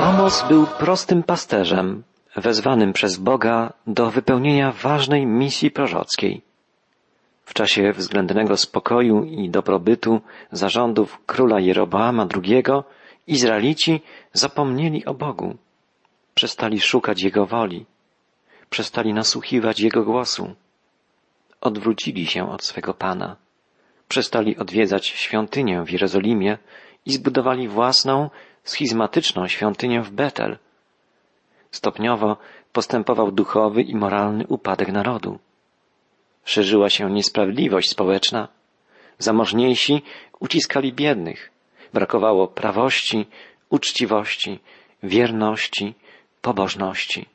Amos był prostym pasterzem, wezwanym przez Boga do wypełnienia ważnej misji prorockiej. W czasie względnego spokoju i dobrobytu zarządów króla Jeroboama II Izraelici zapomnieli o Bogu. Przestali szukać Jego woli. Przestali nasłuchiwać Jego głosu. Odwrócili się od swego Pana. Przestali odwiedzać świątynię w Jerozolimie i zbudowali własną, schizmatyczną świątynię w Betel. Stopniowo postępował duchowy i moralny upadek narodu. Szerzyła się niesprawiedliwość społeczna. Zamożniejsi uciskali biednych. Brakowało prawości, uczciwości, wierności, pobożności.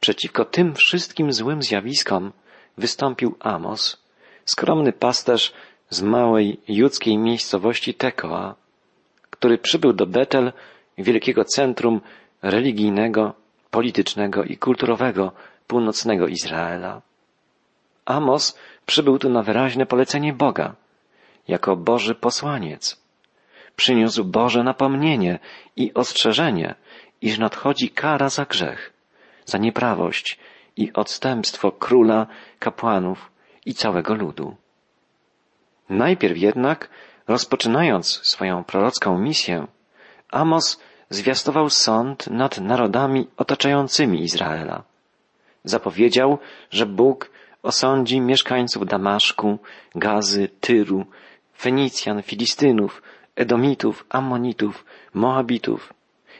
Przeciwko tym wszystkim złym zjawiskom wystąpił Amos, skromny pasterz z małej judzkiej miejscowości Tekoa, który przybył do Betel, wielkiego centrum religijnego, politycznego i kulturowego północnego Izraela. Amos przybył tu na wyraźne polecenie Boga, jako Boży posłaniec. Przyniósł Boże napomnienie i ostrzeżenie, iż nadchodzi kara za grzech, za nieprawość i odstępstwo króla, kapłanów i całego ludu. Najpierw jednak, rozpoczynając swoją prorocką misję, Amos zwiastował sąd nad narodami otaczającymi Izraela. Zapowiedział, że Bóg osądzi mieszkańców Damaszku, Gazy, Tyru, Fenicjan, Filistynów, Edomitów, Ammonitów, Moabitów,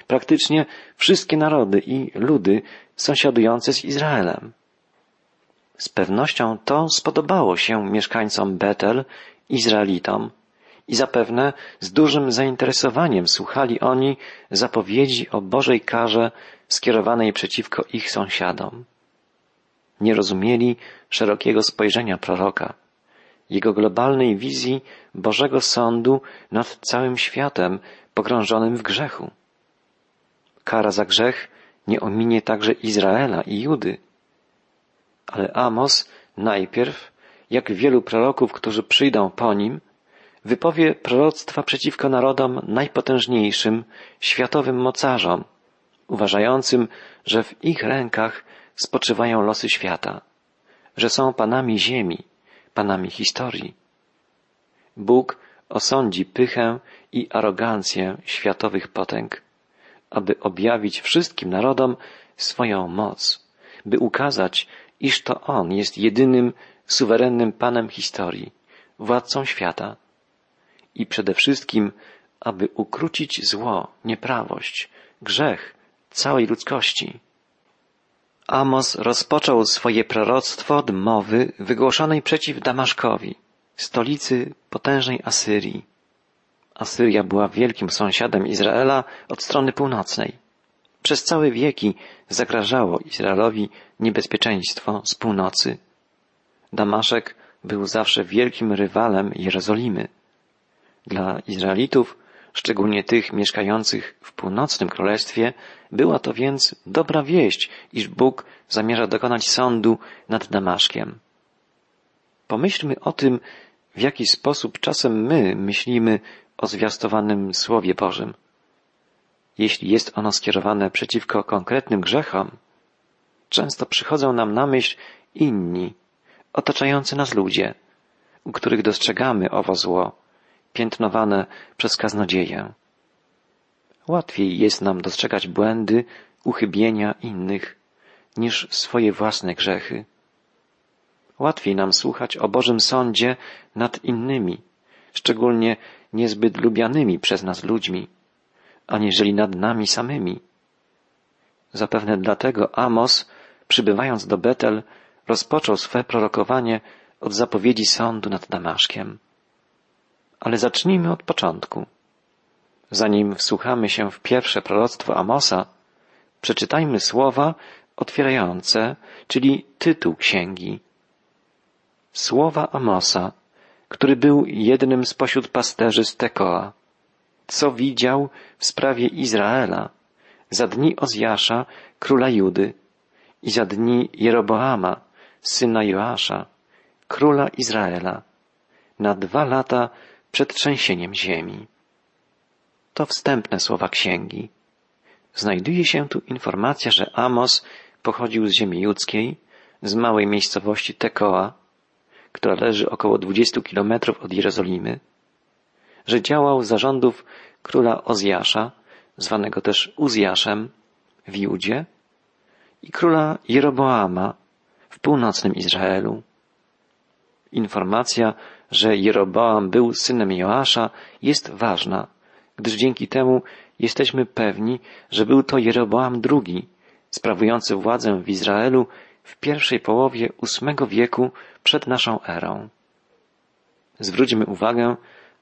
praktycznie wszystkie narody i ludy sąsiadujące z Izraelem. Z pewnością to spodobało się mieszkańcom Betel, Izraelitom i zapewne z dużym zainteresowaniem słuchali oni zapowiedzi o Bożej karze skierowanej przeciwko ich sąsiadom. Nie rozumieli szerokiego spojrzenia proroka, jego globalnej wizji Bożego Sądu nad całym światem pogrążonym w grzechu. Kara za grzech nie ominie także Izraela i Judy. Ale Amos najpierw, jak wielu proroków, którzy przyjdą po nim, wypowie proroctwa przeciwko narodom najpotężniejszym, światowym mocarzom, uważającym, że w ich rękach spoczywają losy świata, że są panami ziemi, panami historii. Bóg osądzi pychę i arogancję światowych potęg, aby objawić wszystkim narodom swoją moc, by ukazać, iż to On jest jedynym suwerennym Panem historii, władcą świata i przede wszystkim, aby ukrócić zło, nieprawość, grzech całej ludzkości. Amos rozpoczął swoje proroctwo od mowy wygłoszonej przeciw Damaszkowi, stolicy potężnej Asyrii. Asyria była wielkim sąsiadem Izraela od strony północnej. Przez całe wieki zagrażało Izraelowi niebezpieczeństwo z północy. Damaszek był zawsze wielkim rywalem Jerozolimy. Dla Izraelitów, szczególnie tych mieszkających w północnym królestwie, była to więc dobra wieść, iż Bóg zamierza dokonać sądu nad Damaszkiem. Pomyślmy o tym, w jaki sposób czasem my myślimy o zwiastowanym Słowie Bożym. Jeśli jest ono skierowane przeciwko konkretnym grzechom, często przychodzą nam na myśl inni, otaczający nas ludzie, u których dostrzegamy owo zło, piętnowane przez kaznodzieję. Łatwiej jest nam dostrzegać błędy, uchybienia innych, niż swoje własne grzechy. Łatwiej nam słuchać o Bożym sądzie nad innymi, szczególnie niezbyt lubianymi przez nas ludźmi, aniżeli nad nami samymi. Zapewne dlatego Amos, przybywając do Betel, rozpoczął swe prorokowanie od zapowiedzi sądu nad Damaszkiem. Ale zacznijmy od początku. Zanim wsłuchamy się w pierwsze proroctwo Amosa, przeczytajmy słowa otwierające, czyli tytuł księgi. Słowa Amosa, który był jednym spośród pasterzy z Tekoa. Co widział w sprawie Izraela za dni Ozjasza, króla Judy i za dni Jeroboama, syna Joasza, króla Izraela, na dwa lata przed trzęsieniem ziemi. To wstępne słowa księgi. znajduje się tu informacja, że Amos pochodził z ziemi judzkiej, z małej miejscowości Tekoa, która leży około 20 kilometrów od Jerozolimy, że działał za rządów króla Ozjasza, zwanego też Uzjaszem, w Judzie i króla Jeroboama w północnym Izraelu. Informacja, że Jeroboam był synem Joasza jest ważna, gdyż dzięki temu jesteśmy pewni, że był to Jeroboam II, sprawujący władzę w Izraelu w pierwszej połowie VIII wieku przed naszą erą. Zwróćmy uwagę,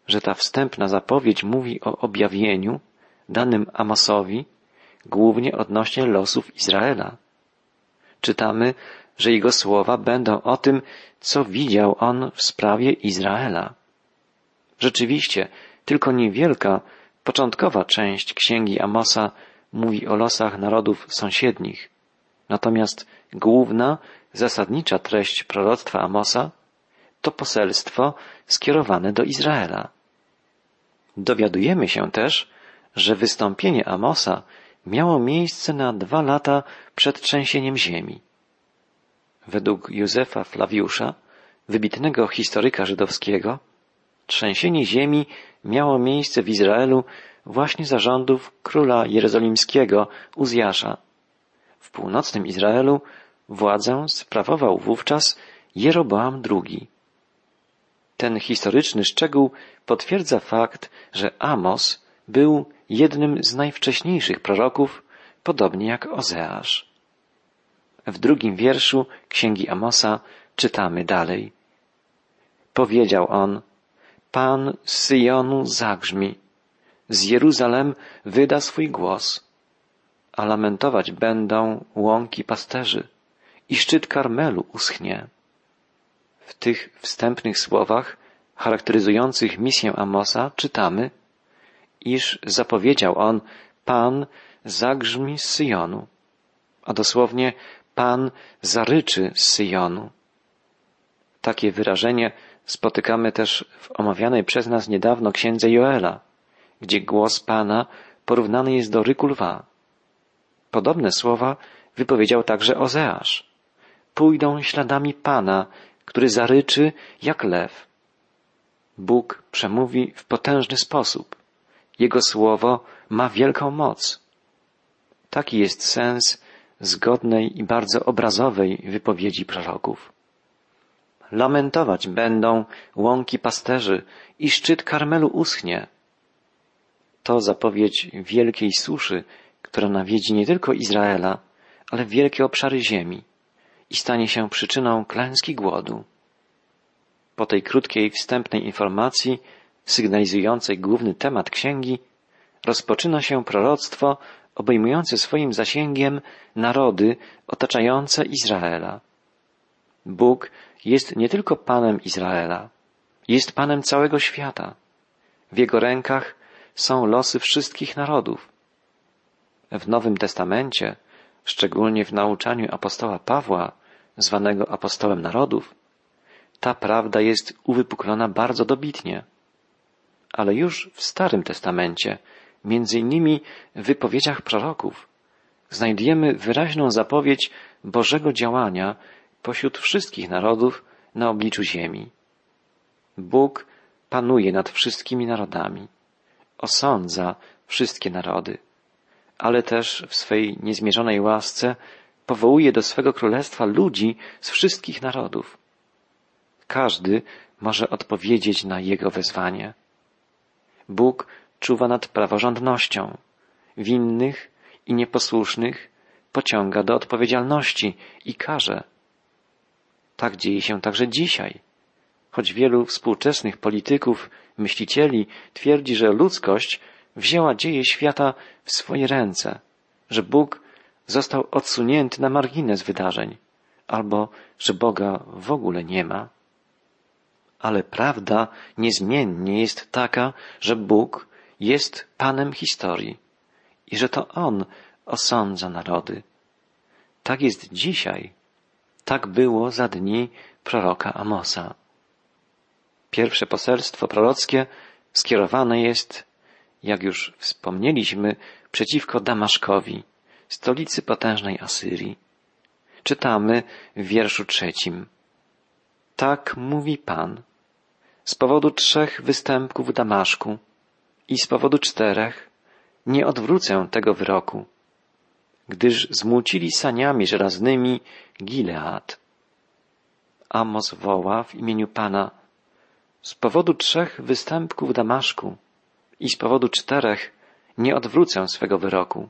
że ta wstępna zapowiedź mówi o objawieniu danym Amosowi głównie odnośnie losów Izraela. Czytamy, że jego słowa będą o tym, co widział on w sprawie Izraela. Rzeczywiście, tylko niewielka, początkowa część księgi Amosa mówi o losach narodów sąsiednich. Natomiast główna, zasadnicza treść proroctwa Amosa to poselstwo skierowane do Izraela. Dowiadujemy się też, że wystąpienie Amosa miało miejsce na dwa lata przed trzęsieniem ziemi. Według Józefa Flawiusza, wybitnego historyka żydowskiego, trzęsienie ziemi miało miejsce w Izraelu właśnie za rządów króla jerozolimskiego Uzjasza. W północnym Izraelu władzę sprawował wówczas Jeroboam II. Ten historyczny szczegół potwierdza fakt, że Amos był jednym z najwcześniejszych proroków, podobnie jak Ozeasz. W drugim wierszu księgi Amosa czytamy dalej. Powiedział on, Pan z Syjonu zagrzmi, z Jeruzalem wyda swój głos, a lamentować będą łąki pasterzy i szczyt Karmelu uschnie. W tych wstępnych słowach charakteryzujących misję Amosa czytamy, iż zapowiedział on Pan zagrzmi z Syjonu, a dosłownie Pan zaryczy z Syjonu. Takie wyrażenie spotykamy też w omawianej przez nas niedawno księdze Joela, gdzie głos Pana porównany jest do ryku lwa. Podobne słowa wypowiedział także Ozeasz. Pójdą śladami Pana, który zaryczy jak lew. Bóg przemówi w potężny sposób. Jego słowo ma wielką moc. Taki jest sens zgodnej i bardzo obrazowej wypowiedzi proroków. Lamentować będą łąki pasterzy i szczyt Karmelu uschnie. To zapowiedź wielkiej suszy, która nawiedzi nie tylko Izraela, ale wielkie obszary ziemi i stanie się przyczyną klęski głodu. Po tej krótkiej wstępnej informacji, sygnalizującej główny temat księgi, rozpoczyna się proroctwo obejmujące swoim zasięgiem narody otaczające Izraela. Bóg jest nie tylko Panem Izraela, jest Panem całego świata. W Jego rękach są losy wszystkich narodów. W Nowym Testamencie, szczególnie w nauczaniu apostoła Pawła, zwanego apostołem narodów, ta prawda jest uwypuklona bardzo dobitnie. Ale już w Starym Testamencie, między innymi w wypowiedziach proroków, znajdujemy wyraźną zapowiedź Bożego działania pośród wszystkich narodów na obliczu ziemi. Bóg panuje nad wszystkimi narodami, osądza wszystkie narody, ale też w swej niezmierzonej łasce powołuje do swego królestwa ludzi z wszystkich narodów. Każdy może odpowiedzieć na jego wezwanie. Bóg czuwa nad praworządnością. Winnych i nieposłusznych pociąga do odpowiedzialności i karze. Tak dzieje się także dzisiaj. Choć wielu współczesnych polityków, myślicieli twierdzi, że ludzkość wzięła dzieje świata w swoje ręce, że Bóg został odsunięty na margines wydarzeń, albo że Boga w ogóle nie ma. Ale prawda niezmiennie jest taka, że Bóg jest Panem historii i że to On osądza narody. Tak jest dzisiaj. Tak było za dni proroka Amosa. Pierwsze poselstwo prorockie skierowane jest jak już wspomnieliśmy, przeciwko Damaszkowi, stolicy potężnej Asyrii. Czytamy w wierszu trzecim. Tak mówi Pan. Z powodu trzech występków w Damaszku i z powodu czterech nie odwrócę tego wyroku, gdyż zmucili saniami żelaznymi Gilead. Amos woła w imieniu Pana z powodu trzech występków Damaszku i z powodu czterech nie odwrócę swego wyroku.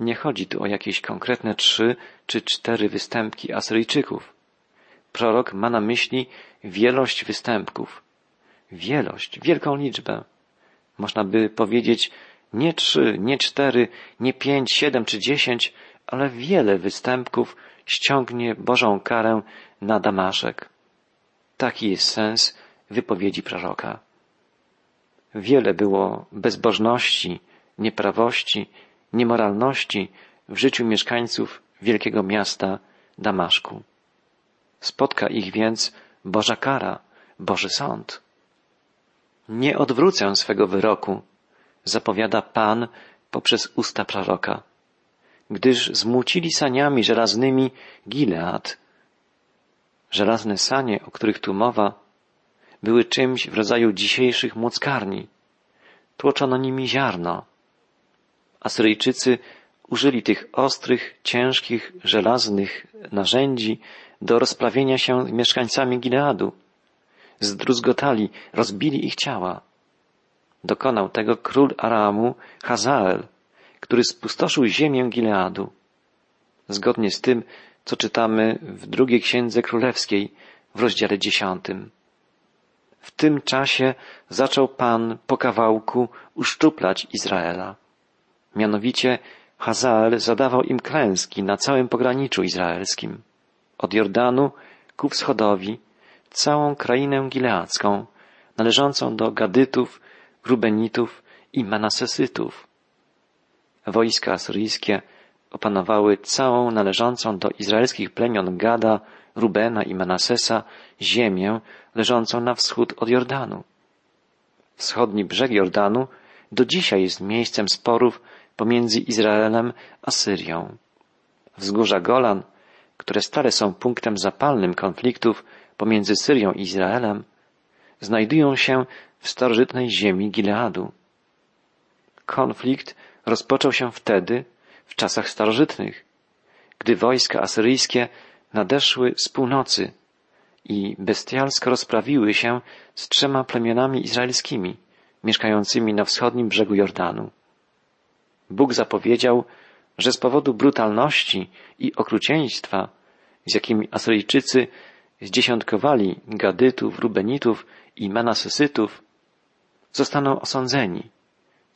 Nie chodzi tu o jakieś konkretne trzy czy cztery występki Asyryjczyków. Prorok ma na myśli wielość występków. Wielość, wielką liczbę. Można by powiedzieć nie trzy, nie cztery, nie pięć, siedem czy dziesięć, ale wiele występków ściągnie Bożą karę na Damaszek. Taki jest sens wypowiedzi proroka. Wiele było bezbożności, nieprawości, niemoralności w życiu mieszkańców wielkiego miasta Damaszku. Spotka ich więc Boża kara, Boży sąd. Nie odwrócę swego wyroku, zapowiada Pan poprzez usta proroka, gdyż zmucili saniami żelaznymi Gilead. Żelazne sanie, o których tu mowa, były czymś w rodzaju dzisiejszych młockarni. Tłoczono nimi ziarno. Asyryjczycy użyli tych ostrych, ciężkich, żelaznych narzędzi do rozprawienia się z mieszkańcami Gileadu. Zdruzgotali, rozbili ich ciała. Dokonał tego król Aramu Hazael, który spustoszył ziemię Gileadu. Zgodnie z tym, co czytamy w drugiej księdze królewskiej w rozdziale dziesiątym. W tym czasie zaczął Pan po kawałku uszczuplać Izraela. Mianowicie Hazael zadawał im klęski na całym pograniczu izraelskim. Od Jordanu ku wschodowi całą krainę gileacką, należącą do Gadytów, Rubenitów i Manasesytów. Wojska asyryjskie opanowały całą należącą do izraelskich plemion Gada, Rubena i Manasesa ziemię leżącą na wschód od Jordanu. Wschodni brzeg Jordanu do dzisiaj jest miejscem sporów pomiędzy Izraelem a Syrią. Wzgórza Golan, które stale są punktem zapalnym konfliktów pomiędzy Syrią i Izraelem, znajdują się w starożytnej ziemi Gileadu. Konflikt rozpoczął się wtedy, w czasach starożytnych, gdy wojska asyryjskie nadeszły z północy i bestialsko rozprawiły się z trzema plemionami izraelskimi, mieszkającymi na wschodnim brzegu Jordanu. Bóg zapowiedział, że z powodu brutalności i okrucieństwa, z jakimi Asyryjczycy zdziesiątkowali Gadytów, Rubenitów i Manasesytów, zostaną osądzeni,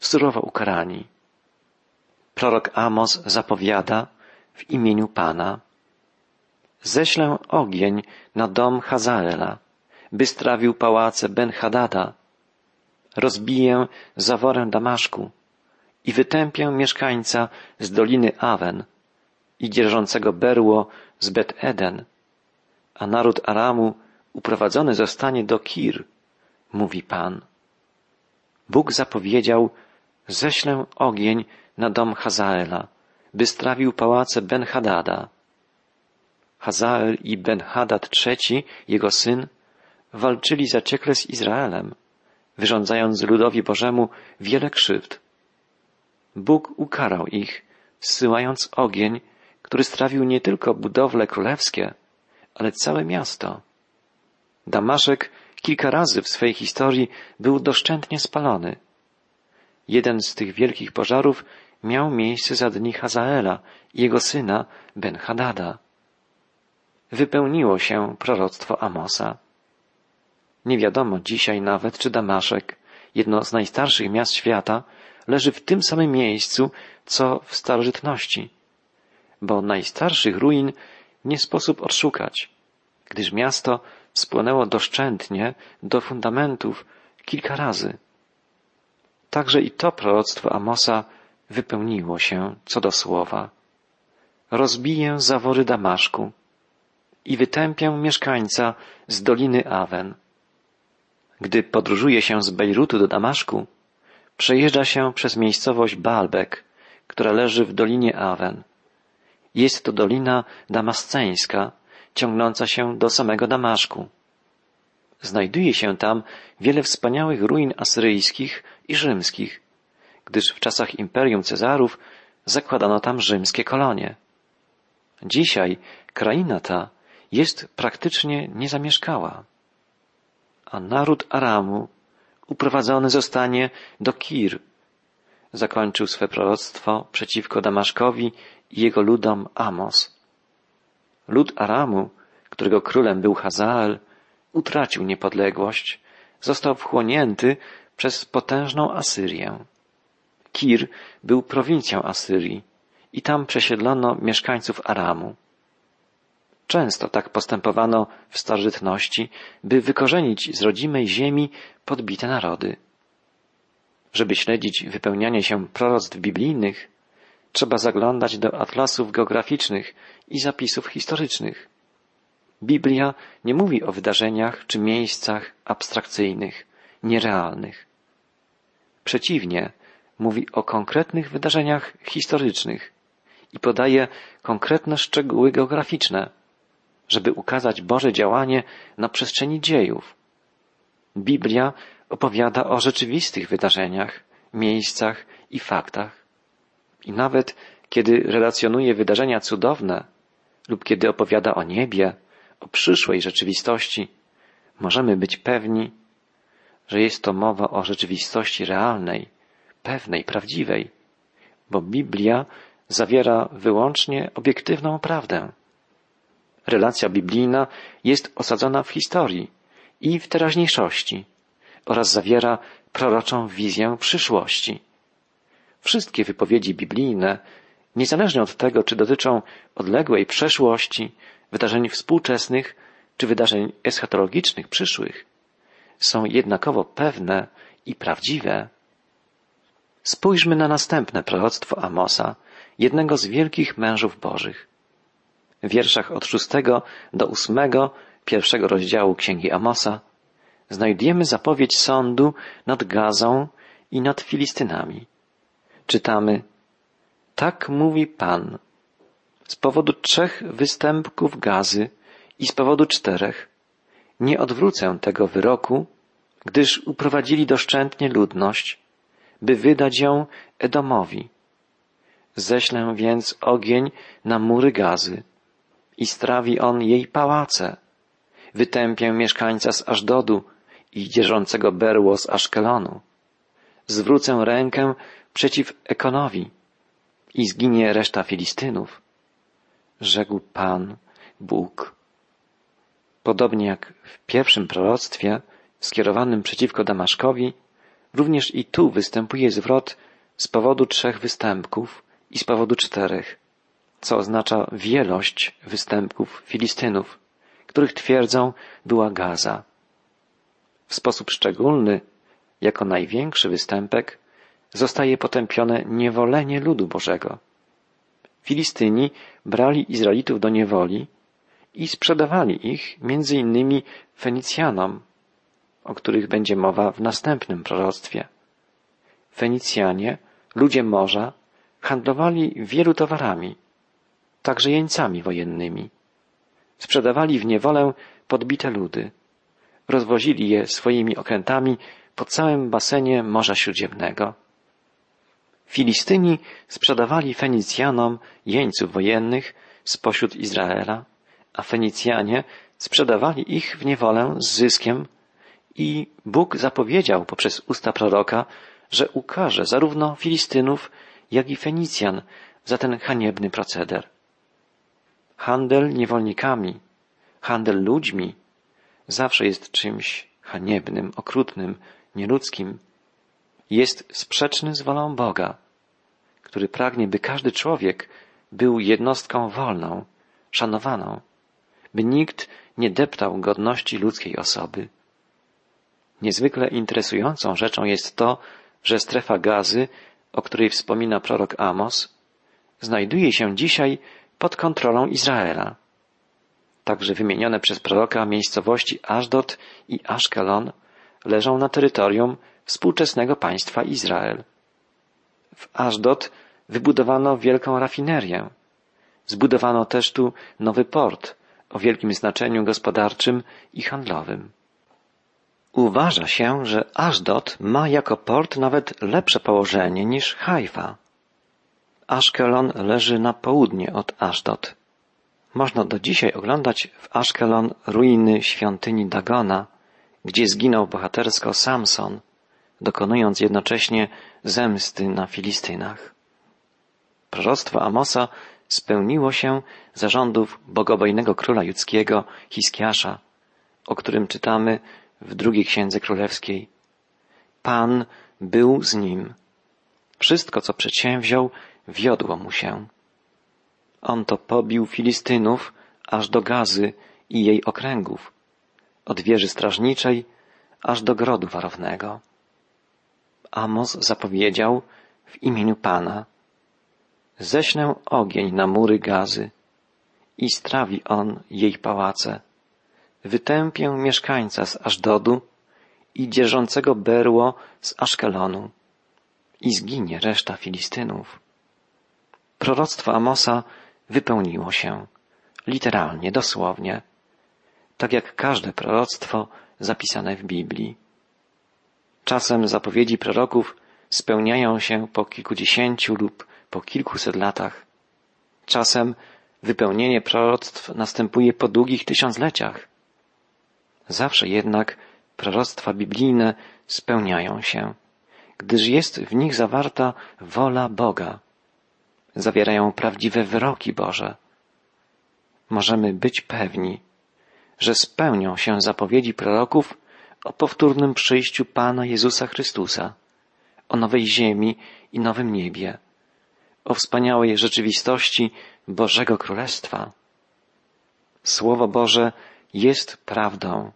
surowo ukarani. Prorok Amos zapowiada w imieniu Pana, ześlę ogień na dom Hazaela, by strawił pałace Ben-Hadada, rozbiję zaworę Damaszku i wytępię mieszkańca z doliny Awen i dzierżącego berło z Bet-Eden, a naród Aramu uprowadzony zostanie do Kir, mówi Pan. Bóg zapowiedział, ześlę ogień na dom Hazaela, by strawił pałace Ben-Hadada. Hazael i Ben-Hadad III, jego syn, walczyli zaciekle z Izraelem, wyrządzając ludowi Bożemu wiele krzywd. Bóg ukarał ich, zsyłając ogień, który strawił nie tylko budowle królewskie, ale całe miasto. Damaszek kilka razy w swej historii był doszczętnie spalony. Jeden z tych wielkich pożarów miał miejsce za dni Hazaela i jego syna Ben-Hadada. Wypełniło się proroctwo Amosa. Nie wiadomo dzisiaj nawet, czy Damaszek, jedno z najstarszych miast świata, leży w tym samym miejscu, co w starożytności, bo najstarszych ruin nie sposób odszukać, gdyż miasto spłonęło doszczętnie do fundamentów kilka razy. Także i to proroctwo Amosa wypełniło się co do słowa. Rozbiję zawory Damaszku i wytępię mieszkańca z Doliny Awen. Gdy podróżuje się z Bejrutu do Damaszku, przejeżdża się przez miejscowość Baalbek, która leży w dolinie Awen. Jest to dolina damasceńska, ciągnąca się do samego Damaszku. Znajduje się tam wiele wspaniałych ruin asyryjskich i rzymskich, gdyż w czasach imperium Cezarów zakładano tam rzymskie kolonie. Dzisiaj kraina ta jest praktycznie niezamieszkała, a naród Aramu uprowadzony zostanie do Kir. Zakończył swe proroctwo przeciwko Damaszkowi i jego ludom Amos. Lud Aramu, którego królem był Hazael, utracił niepodległość, został wchłonięty przez potężną Asyrię. Kir był prowincją Asyrii i tam przesiedlono mieszkańców Aramu. Często tak postępowano w starożytności, by wykorzenić z rodzimej ziemi podbite narody. Żeby śledzić wypełnianie się proroctw biblijnych, trzeba zaglądać do atlasów geograficznych i zapisów historycznych. Biblia nie mówi o wydarzeniach czy miejscach abstrakcyjnych, nierealnych. Przeciwnie, mówi o konkretnych wydarzeniach historycznych i podaje konkretne szczegóły geograficzne, żeby ukazać Boże działanie na przestrzeni dziejów. Biblia opowiada o rzeczywistych wydarzeniach, miejscach i faktach. I nawet kiedy relacjonuje wydarzenia cudowne lub kiedy opowiada o niebie, o przyszłej rzeczywistości, możemy być pewni, że jest to mowa o rzeczywistości realnej, pewnej, prawdziwej, bo Biblia zawiera wyłącznie obiektywną prawdę. Relacja biblijna jest osadzona w historii i w teraźniejszości oraz zawiera proroczą wizję przyszłości. Wszystkie wypowiedzi biblijne, niezależnie od tego, czy dotyczą odległej przeszłości, wydarzeń współczesnych, czy wydarzeń eschatologicznych przyszłych, są jednakowo pewne i prawdziwe. Spójrzmy na następne proroctwo Amosa, jednego z wielkich mężów bożych. W wierszach od szóstego do ósmego pierwszego rozdziału Księgi Amosa znajdujemy zapowiedź sądu nad Gazą i nad Filistynami. Czytamy Tak mówi Pan. Z powodu trzech występków gazy i z powodu czterech nie odwrócę tego wyroku, gdyż uprowadzili doszczętnie ludność, by wydać ją Edomowi. Ześlę więc ogień na mury gazy i strawi on jej pałace. Wytępię mieszkańca z Ażdodu i dzierżącego berło z Aszkelonu. Zwrócę rękę przeciw Ekonowi i zginie reszta Filistynów. Rzekł Pan, Bóg. Podobnie jak w pierwszym proroctwie skierowanym przeciwko Damaszkowi, również i tu występuje zwrot z powodu trzech występków i z powodu czterech, co oznacza wielość występków Filistynów, których twierdzą była Gaza. W sposób szczególny, jako największy występek, zostaje potępione niewolenie ludu Bożego. Filistyni brali Izraelitów do niewoli i sprzedawali ich między innymi Fenicjanom, o których będzie mowa w następnym proroctwie. Fenicjanie, ludzie morza, handlowali wielu towarami, także jeńcami wojennymi. Sprzedawali w niewolę podbite ludy. Rozwozili je swoimi okrętami po całym basenie Morza Śródziemnego. Filistyni sprzedawali Fenicjanom jeńców wojennych spośród Izraela, a Fenicjanie sprzedawali ich w niewolę z zyskiem i Bóg zapowiedział poprzez usta proroka, że ukaże zarówno Filistynów, jak i Fenicjan za ten haniebny proceder. Handel niewolnikami, handel ludźmi zawsze jest czymś haniebnym, okrutnym, nieludzkim. Jest sprzeczny z wolą Boga, który pragnie, by każdy człowiek był jednostką wolną, szanowaną, by nikt nie deptał godności ludzkiej osoby. Niezwykle interesującą rzeczą jest to, że strefa gazy, o której wspomina prorok Amos, znajduje się dzisiaj pod kontrolą Izraela. Także wymienione przez proroka miejscowości Ashdod i Ashkelon leżą na terytorium współczesnego państwa Izrael. W Ashdod wybudowano wielką rafinerię. Zbudowano też tu nowy port o wielkim znaczeniu gospodarczym i handlowym. Uważa się, że Ashdod ma jako port nawet lepsze położenie niż Haifa. Ashkelon leży na południe od Ashdod. Można do dzisiaj oglądać w Ashkelon ruiny świątyni Dagona, gdzie zginął bohatersko Samson, dokonując jednocześnie zemsty na Filistynach. Proroctwo Amosa spełniło się zarządów bogobojnego króla judzkiego Hiskiasza, o którym czytamy w drugiej księdze królewskiej. Pan był z nim. Wszystko, co przedsięwziął, wiodło mu się. On to pobił Filistynów aż do Gazy i jej okręgów, od wieży strażniczej aż do grodu warownego. Amos zapowiedział w imieniu Pana, ześlę ogień na mury Gazy i strawi on jej pałace. Wytępię mieszkańca z Ażdodu i dzierżącego berło z Aszkelonu i zginie reszta Filistynów. Proroctwo Amosa wypełniło się, literalnie, dosłownie, tak jak każde proroctwo zapisane w Biblii. Czasem zapowiedzi proroków spełniają się po kilkudziesięciu lub po kilkuset latach. Czasem wypełnienie proroctw następuje po długich tysiącleciach. Zawsze jednak proroctwa biblijne spełniają się, gdyż jest w nich zawarta wola Boga. Zawierają prawdziwe wyroki Boże. Możemy być pewni, że spełnią się zapowiedzi proroków o powtórnym przyjściu Pana Jezusa Chrystusa, o nowej ziemi i nowym niebie, o wspaniałej rzeczywistości Bożego Królestwa. Słowo Boże jest prawdą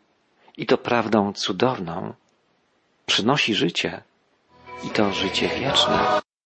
i to prawdą cudowną. Przynosi życie i to życie wieczne.